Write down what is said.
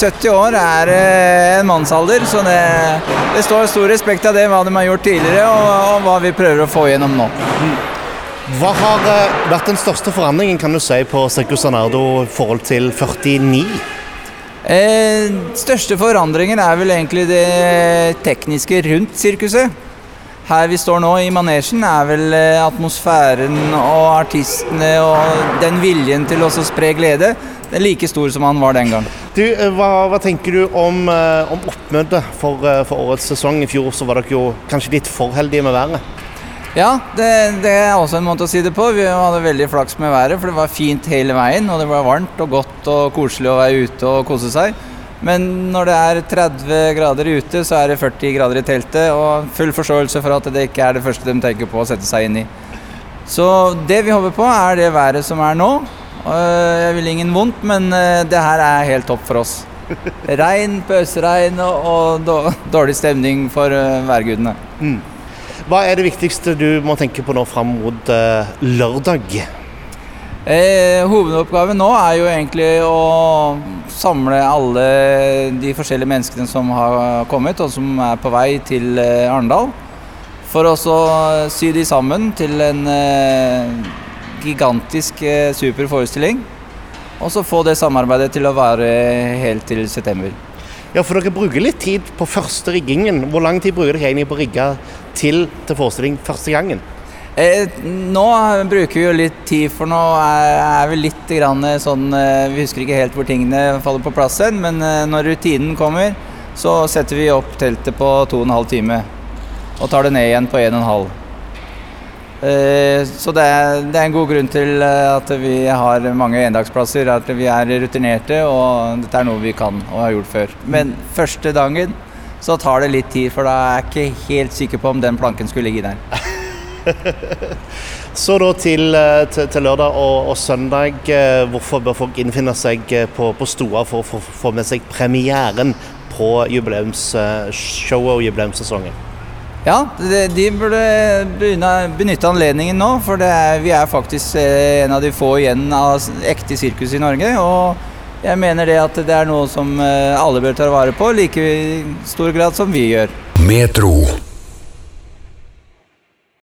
70 år er eh, en mannsalder, så det, det står stor respekt av det, hva de har gjort tidligere og, og hva vi prøver å få gjennom nå. Hva har eh, vært den største forandringen kan du si, på Circus Sanardo i forhold til 49? Eh, største forandringen er vel egentlig det tekniske rundt sirkuset. Her vi står nå, i manesjen, er vel eh, atmosfæren og artistene og den viljen til å spre glede den er like stor som han var den gang. Du, eh, hva, hva tenker du om, eh, om oppmøtet for, eh, for, årets sesong? I fjor så var dere jo kanskje litt for heldige med været? Ja, det, det, er også en måte å si det på. Vi hadde veldig flaks med været, for det var fint hele veien. Og det var varmt og godt og koselig å være ute og kose seg. Men når det er 30 grader ute, så er det 40 grader i teltet. Og full forståelse for at det ikke er det første de tenker på å sette seg inn i. Så det vi håper på, er det været som er nå. Jeg vil ingen vondt, men det her er helt topp for oss. Regn, pøsregn og, dårlig stemning for værgudene. Mm. Hva er det viktigste du må tenke på nå fram mot lørdag? Eh, hovedoppgaven nå er jo egentlig å samle alle de forskjellige menneskene som har kommet, og som er på vei til eh, Arendal. For å sy de sammen til en eh, gigantisk eh, super forestilling. Og så få det samarbeidet til å vare helt til september. Ja, for dere bruker litt tid på første riggingen. Hvor lang tid bruker dere egentlig på å rigge til, til forestilling første gangen? Eh, nå bruker vi jo litt tid, for nå er, er vi litt grann sånn eh, Vi husker ikke helt hvor tingene faller på plass hen, men eh, når rutinen kommer, så setter vi opp teltet på to og en halv time. Og tar det ned igjen på en og en halv. Eh, så det er, det er, en god grunn til eh, at vi har mange endagsplasser, at vi er rutinerte og dette er noe vi kan og har gjort før. Men første dagen så tar det litt tid, for da er jeg ikke helt sikker på om den planken skulle ligge der. så da til, eh, til, til lørdag og, og, søndag. Hvorfor bør folk innfinne seg på, på Stoa for å få med seg premieren på jubileumsshowet og jubileumssesongen? Ja, de burde benytte anledningen nå. For er, vi er faktisk eh, en av de få igjen av ekte sirkus i Norge. Og jeg mener det at det er noe som eh, alle bør ta vare på, like stor grad som vi gjør. Metro.